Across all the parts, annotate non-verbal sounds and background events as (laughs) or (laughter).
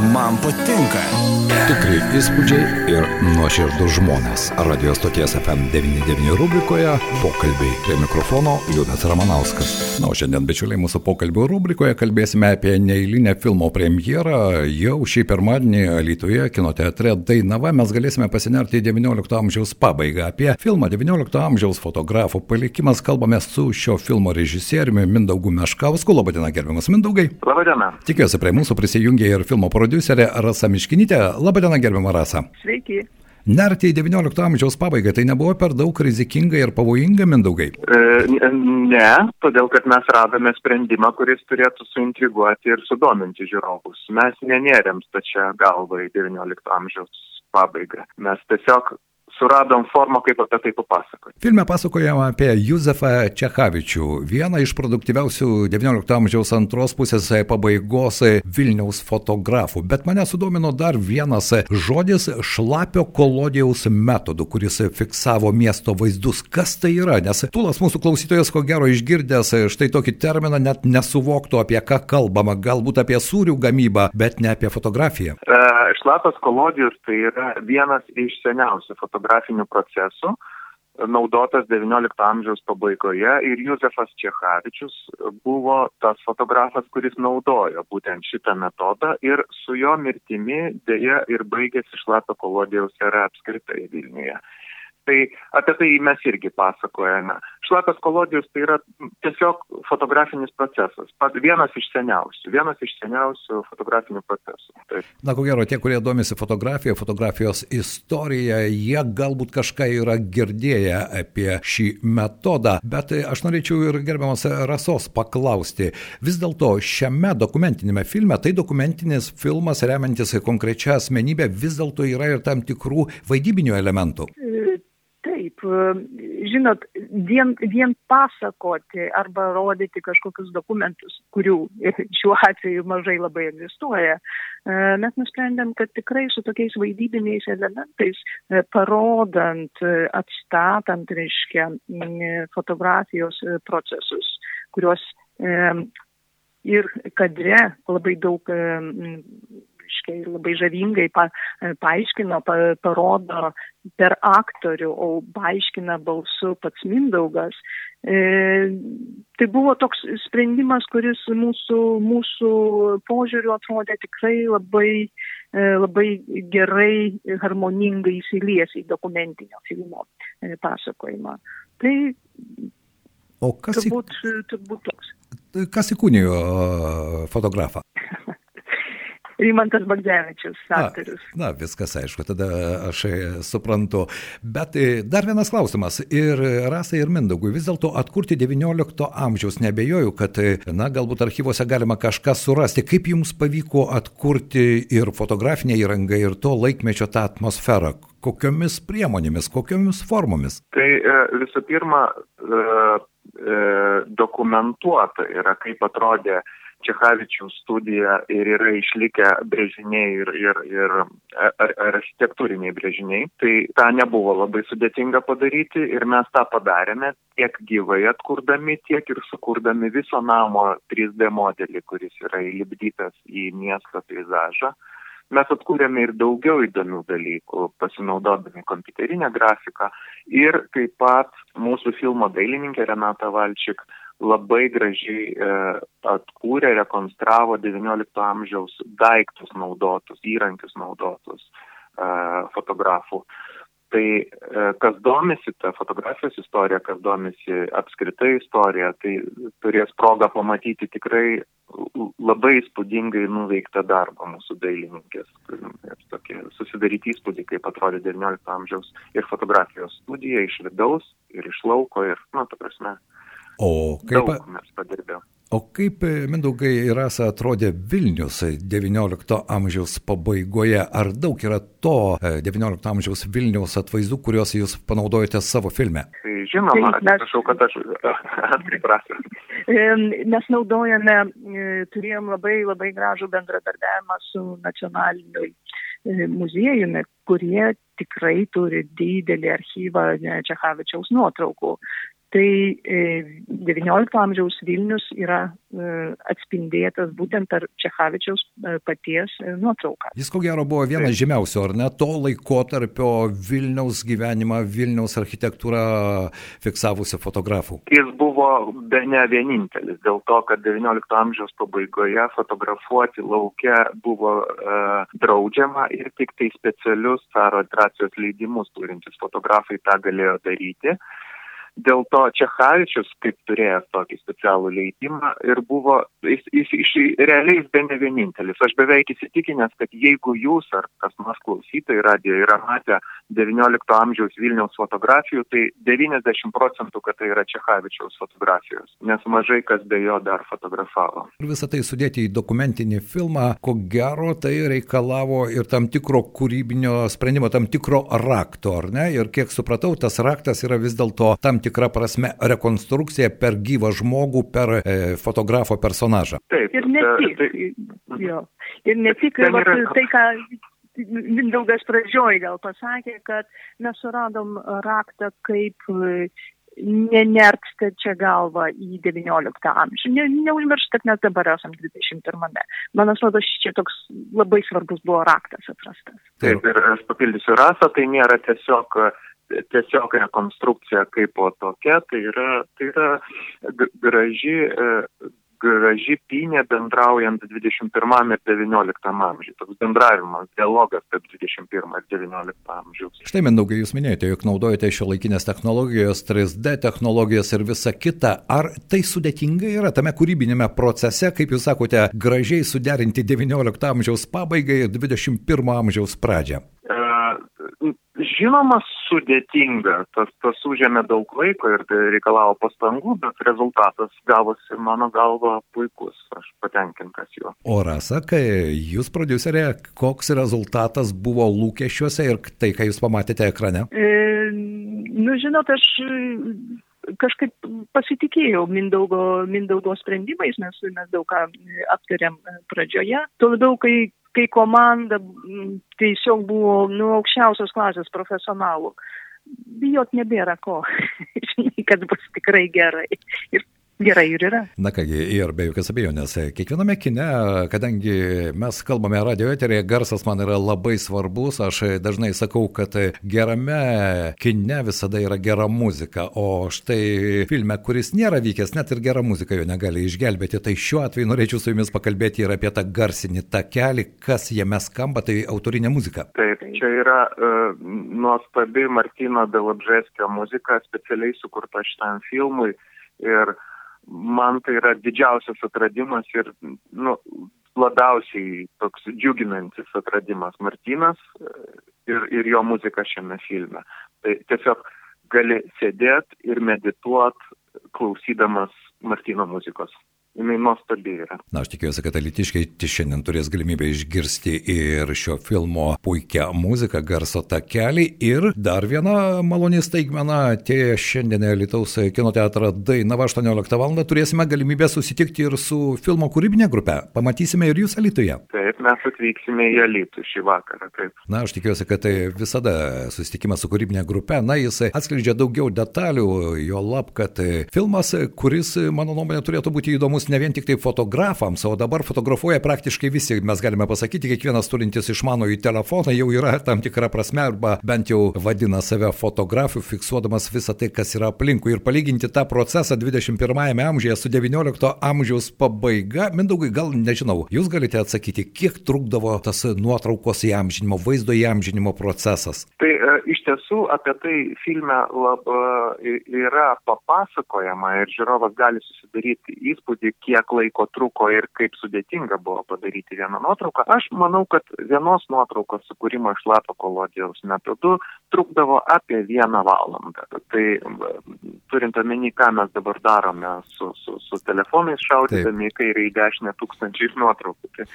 Man patinka. Tikrai įspūdžiai ir nuoširdus žmonės. Radio stoties FM99 rubrikoje pokalbiai prie mikrofono Liudas Ramanauskas. Na, o šiandien, bičiuliai, mūsų pokalbio rubrikoje kalbėsime apie neįlinę filmo premjerą. Jau šį pirmadienį Lietuvoje kino teatre Dainava mes galėsime pasinerti į XIX amžiaus pabaigą. Apie filmą XIX amžiaus fotografų palikimas kalbame su šio filmo režisieriumi Mindaugu Meškausku. Labadiena, gerbiamas Mindaugai. Labadiena. Tikiuosi, prie mūsų prisijungė ir filmo prodiuserė Rasa Miškinytė. Labadiena, gerbiama Rasa. Sveiki. Nerti į XIX amžiaus pabaigą tai nebuvo per daug rizikinga ir pavojinga mindaugai? E, ne, todėl kad mes radome sprendimą, kuris turėtų suintriguoti ir sudominti žiūrovus. Mes nenėrėm stačia galva į XIX amžiaus pabaigą. Mes tiesiog suradom formą, kaip apie tai papasakoti. Filme pasakojama apie Juzefą Čechavičių, vieną iš produktyviausių XIX amžiaus antros pusės pabaigos Vilniaus fotografų. Bet mane sudomino dar vienas žodis šlapio kolodijaus metodu, kuris fiksavo miesto vaizdus. Kas tai yra? Nes Tulas mūsų klausytojas, ko gero išgirdęs štai tokį terminą, net nesuvoktų, apie ką kalbama. Galbūt apie sūrių gamybą, bet ne apie fotografiją. E, šlapas kolodijus tai yra vienas iš seniausių fotografinių procesų, naudotas XIX amžiaus pabaigoje ir Juzefas Čechavičius buvo tas fotografas, kuris naudojo būtent šitą metodą ir su jo mirtimi dėja ir baigėsi šlapio kolodijaus era apskritai Vilniuje. Tai apie tai mes irgi pasakojame. Šlapias kolodijus tai yra tiesiog fotografinis procesas. Vienas iš seniausių, vienas iš seniausių fotografinių procesų. Taip. Na, ko gero, tie, kurie domisi fotografija, fotografijos istorija, jie galbūt kažką yra girdėję apie šį metodą, bet aš norėčiau ir gerbiamas Rasos paklausti. Vis dėlto šiame dokumentinėme filme, tai dokumentinis filmas remiantis konkrečią asmenybę, vis dėlto yra ir tam tikrų vaidybinių elementų. Taip, žinot, vien, vien pasakoti arba rodyti kažkokius dokumentus, kurių (laughs) šiuo atveju mažai labai egzistuoja, mes nusprendėm, kad tikrai su tokiais vaidybiniais elementais, parodant, atstatant, reiškia, fotografijos procesus, kuriuos ir kadre labai daug reiškia, ir labai žavingai pa, paaiškino, pa, parodo per aktorių, o paaiškina balsu pats Mindaugas. E, tai buvo toks sprendimas, kuris mūsų, mūsų požiūriu atrodė tikrai labai, e, labai gerai, harmoningai įsilies į dokumentinio filmo e, pasakojimą. Tai o kas, turbūt, į... turbūt toks. Kas įkūnijo fotografą? Rimantas Bagdzevičius, aktorius. Na, na, viskas aišku, tada aš suprantu. Bet dar vienas klausimas. Ir Rasai, ir Mindaugui, vis dėlto atkurti XIX amžiaus, nebejoju, kad, na, galbūt archyvose galima kažką surasti. Kaip jums pavyko atkurti ir fotografinę įrangą, ir to laikmečio tą atmosferą? Kokiomis priemonėmis, kokiomis formomis? Tai visų pirma, dokumentuota yra, kaip atrodė Čechavičiaus studija ir yra išlikę brėžiniai ir, ir, ir ar, architektūriniai brėžiniai. Tai tą nebuvo labai sudėtinga padaryti ir mes tą padarėme tiek gyvai atkurdami, tiek ir sukurdami viso namo 3D modelį, kuris yra įlipdytas į miesto peizažą. Mes atkūrėme ir daugiau įdomių dalykų, pasinaudodami kompiuterinę grafiką ir taip pat mūsų filmo dailininkė Renata Valčik labai gražiai e, atkūrė, rekonstravo XIX amžiaus daiktus naudotus, įrankius naudotus e, fotografų. Tai e, kas domisi tą fotografijos istoriją, kas domisi apskritai istoriją, tai turės progą pamatyti tikrai labai įspūdingai nuveiktą darbą mūsų dailininkės. Tokie susidaryti įspūdį, kaip atrodė XIX amžiaus ir fotografijos studija iš vidaus ir iš lauko ir, na, ta prasme, O kaip. O kaip Mindaugai ir Rasa atrodė Vilnius XIX amžiaus pabaigoje? Ar daug yra to XIX amžiaus Vilniaus atvaizdų, kuriuos jūs panaudojate savo filme? Tai žinoma, atsiprašau, kad aš (laughs) atsiprašau. Mes naudojame, turėjom labai labai gražų bendradarbiavimą su nacionaliniu muziejumi, kurie tikrai turi didelį archyvą Čechavičiaus nuotraukų. Tai XIX amžiaus Vilnius yra atspindėtas būtent per Čechavičiaus paties nuotrauką. Jis ko gero buvo vienas žymiausių, ar ne, to laikotarpio Vilniaus gyvenimą, Vilniaus architektūrą fiksavusio fotografų. Jis buvo be ne vienintelis, dėl to, kad XIX amžiaus pabaigoje fotografuoti laukia buvo uh, draudžiama ir tik tai specialius caro administracijos leidimus turintys fotografai tą galėjo daryti. Dėl to Čechavičius, kaip turėjęs tokį specialų leidimą, ir buvo, jis, jis, jis realiai jis be ne vienintelis. Aš beveik įsitikinęs, kad jeigu jūs ar kas nors klausytojai radijo yra matę XIX amžiaus Vilniaus fotografijų, tai 90 procentų, kad tai yra Čechavičiaus fotografijos, nes mažai kas be jo dar fotografavo. Ir visą tai sudėti į dokumentinį filmą, ko gero tai reikalavo ir tam tikro kūrybinio sprendimo, tam tikro rakto, ar ne? Ir kiek supratau, tas raktas yra vis dėlto tam tikra prasme rekonstrukcija per gyvą žmogų, per e, fotografo personažą. Taip, Ir ne tik. tai, Jo. Ir ne tik vat, yra- tai, ką Mindaugas pradžioj gal pasakė, kad mes suradom raktą kaip e, nenerksta čia galva į XIX amžių. Ne, neužmiršt, kad mes dabar esam 21. Man atrodo, čia toks labai svarbus buvo raktas atrastas. Taip, ir aš papildysiu rasą, tai nėra tiesiog, tiesiog rekonstrukcija kaip po tokia, tai yra, tai yra graži, e, graži pinė bendraujant 21 ir 19 amžiui. Toks bendravimas, dialogas tarp 21 ir 19 amžiaus. Štai, Mindaugai, jūs minėjote, jog naudojate šio laikinės technologijos, 3D technologijos ir visa kita. Ar tai sudėtinga yra tame kūrybinėme procese, kaip jūs sakote, gražiai suderinti 19 amžiaus pabaigą ir 21 amžiaus pradžią? E, Žinoma, sudėtinga, tas, tas užėmė daug laiko ir tai reikalavo pastangų, bet rezultatas gavosi, mano galva, puikus, aš patenkintas juo. O rasa, kai jūs producerė, koks rezultatas buvo lūkesčiuose ir tai, ką jūs pamatėte ekrane? E, nu, žinot, aš e, kažkaip pasitikėjau Mindaugo, Mindaugo sprendimais, mes, mes daug ką aptarėm e, pradžioje. Tuo labiau, kai, kai komanda m, tiesiog buvo nu, aukščiausios klasės profesionalų. Bijot nebėra ko. (laughs) Žinai, kad bus tikrai gerai. Ir gerai ir yra. Na kągi, ir be jokios abejonės, kiekviename kine, kadangi mes kalbame radio eterėje, garsas man yra labai svarbus, aš dažnai sakau, kad gerame kine visada yra gera muzika, o štai filme, kuris nėra vykęs, net ir gera muzika jo negali išgelbėti, tai šiuo atveju norėčiau su jumis pakalbėti ir apie tą garsinį takelį, kas jame skamba, tai autorinė muzika. Taip, čia yra uh, nuostabi Martino Delabžeskio muzika, specialiai sukurta šitam filmui. Ir man tai yra didžiausias atradimas ir nu, labiausiai toks džiuginantis atradimas Martinas e, ir, ir jo muzika šiame filme. Tai tiesiog gali sėdėti ir medituoti, klausydamas Martino muzikos. Jis nuostabi yra. Na, aš tikiuosi, kad alitiškai šiandien turės galimybę išgirsti ir šio filmo puikią muziką, garso takelį ir dar viena maloni staigmena atėjo šiandien Lietuvos kino teatrą Dainava 18 val. turėsime galimybę susitikti ir su filmo kūrybinė grupė. Pamatysime ir jūs Alitoje. Taip, mes atvyksime į Alitų šį vakarą. Taip. Na, aš tikiuosi, kad tai visada susitikimas su kūrybinė grupė, na, jis atskleidžia daugiau detalių, jo lab, kad filmas, kuris, mano nuomonė, turėtų būti įdomus ne vien tik tai fotografams, o dabar fotografuoja praktiškai visi, mes galime pasakyti, kiekvienas turintis išmano į telefoną jau yra tam tikra prasme arba bent jau vadina save fotografu, fiksuodamas visą tai, kas yra aplinkui ir palyginti tą procesą 21-ame amžiuje su 19 amžiaus pabaiga, mindaugai, gal nežinau, jūs galite atsakyti, kiek trukdavo tas nuotraukos įamžinimo, vaizdo įamžinimo procesas? Tai e, iš tiesų apie tai filme labai yra papasakojama ir žiūrovas gali susidaryti įspūdį, kiek laiko truko ir kaip sudėtinga buvo padaryti vieną nuotrauką. Aš manau, kad vienos nuotraukos sukūrimo iš lapo kolodijos metodu trukdavo apie vieną valandą. Tai turint omeny, ką mes dabar darome su, su, su telefonais šaudydami į kairę į dešinę tūkstančiais nuotraukų, tai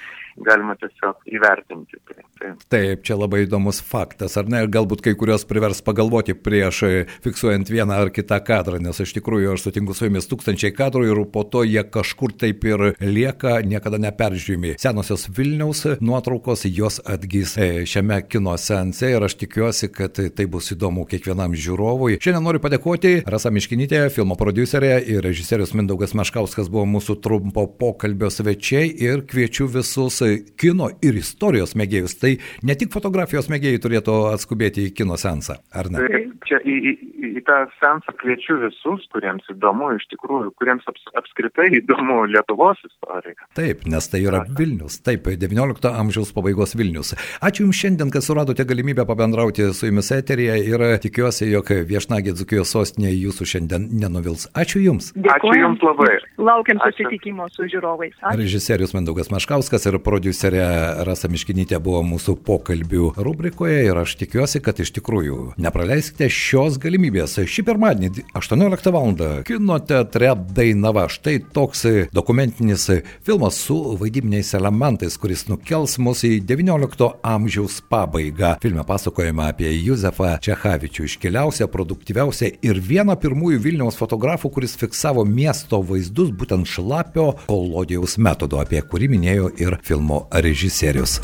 galima tiesiog įvertinti. Tai, tai. Taip, čia labai įdomus faktas, ar ne? Galbūt kai kurios privers pagalvoti prieš e, fiksuojant vieną ar kitą kadrą, nes iš tikrųjų aš sutinku su jumis tūkstančiai kadrų ir po to jie kažkur taip ir lieka, niekada neperžiūrimi. Senosios Vilniaus nuotraukos jos atgys e, šiame kino sense ir aš tikiuosi, kad tai bus įdomu kiekvienam žiūrovui. Šiandien noriu padėkoti Rasa Miškinytė, filmo producerė ir režisierius Mindaugas Meškauskas buvo mūsų trumpo pokalbio svečiai ir kviečiu visus kino ir istorijos mėgėjus. Tai ne tik fotografijos mėgėjai turėtų atskubėti į kino sensą, ar ne? Taip, čia į, į, į tą sensą kviečiu visus, kuriems įdomu iš tikrųjų, kuriems aps, apskritai įdomu Lietuvos istorija. Taip, nes tai yra Vilnius, taip, XIX amžiaus pabaigos Vilnius. Ačiū Jums šiandien, kad suradote galimybę pabendrauti su Jumis eterija ir tikiuosi, jog viešnagė Dzukijos sostinė Jūsų šiandien nenuvils. Ačiū Jums. Dėkuoju. Ačiū Jums labai. Laukiam susitikimo su žiūrovais. Ačiū. Režisierius Mindaugas Maškauskas ir producerė Rasa Miškinytė buvo mūsų pokalbių rubrikoje ir aš tikiuosi, kad iš tikrųjų nepraleiskite šios galimybės. Šį pirmadienį 18 val. kino teatre Dainava. Štai toks dokumentinis filmas su vaidybiniais elementais, kuris nukels mus į XIX amžiaus pabaigą. Filme pasakojama apie Juzefą Čechavičių, iškiliausią, produktyviausią ir vieną pirmųjų Vilniaus fotografų, kuris fiksavo miesto vaizdus būtent šlapio kolodijaus metodu, apie kurį minėjo ir filmo režisierius.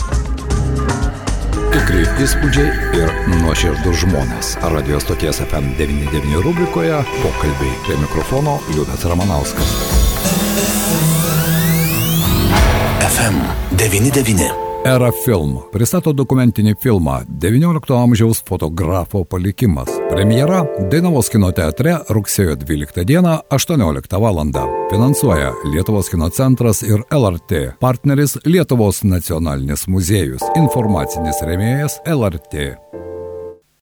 Tikrai įspūdžiai ir nuoširdus žmonės. Radio stoties FM99 rubrikoje pokalbiai prie mikrofono Liudas Ramanauskas. FM99. Era Film pristato dokumentinį filmą XIX amžiaus fotografo palikimas. Premjera Dainavos kino teatre rugsėjo 12 dieną 18 val. Finansuoja Lietuvos kino centras ir LRT. Partneris Lietuvos nacionalinis muziejus. Informacinis remėjas LRT.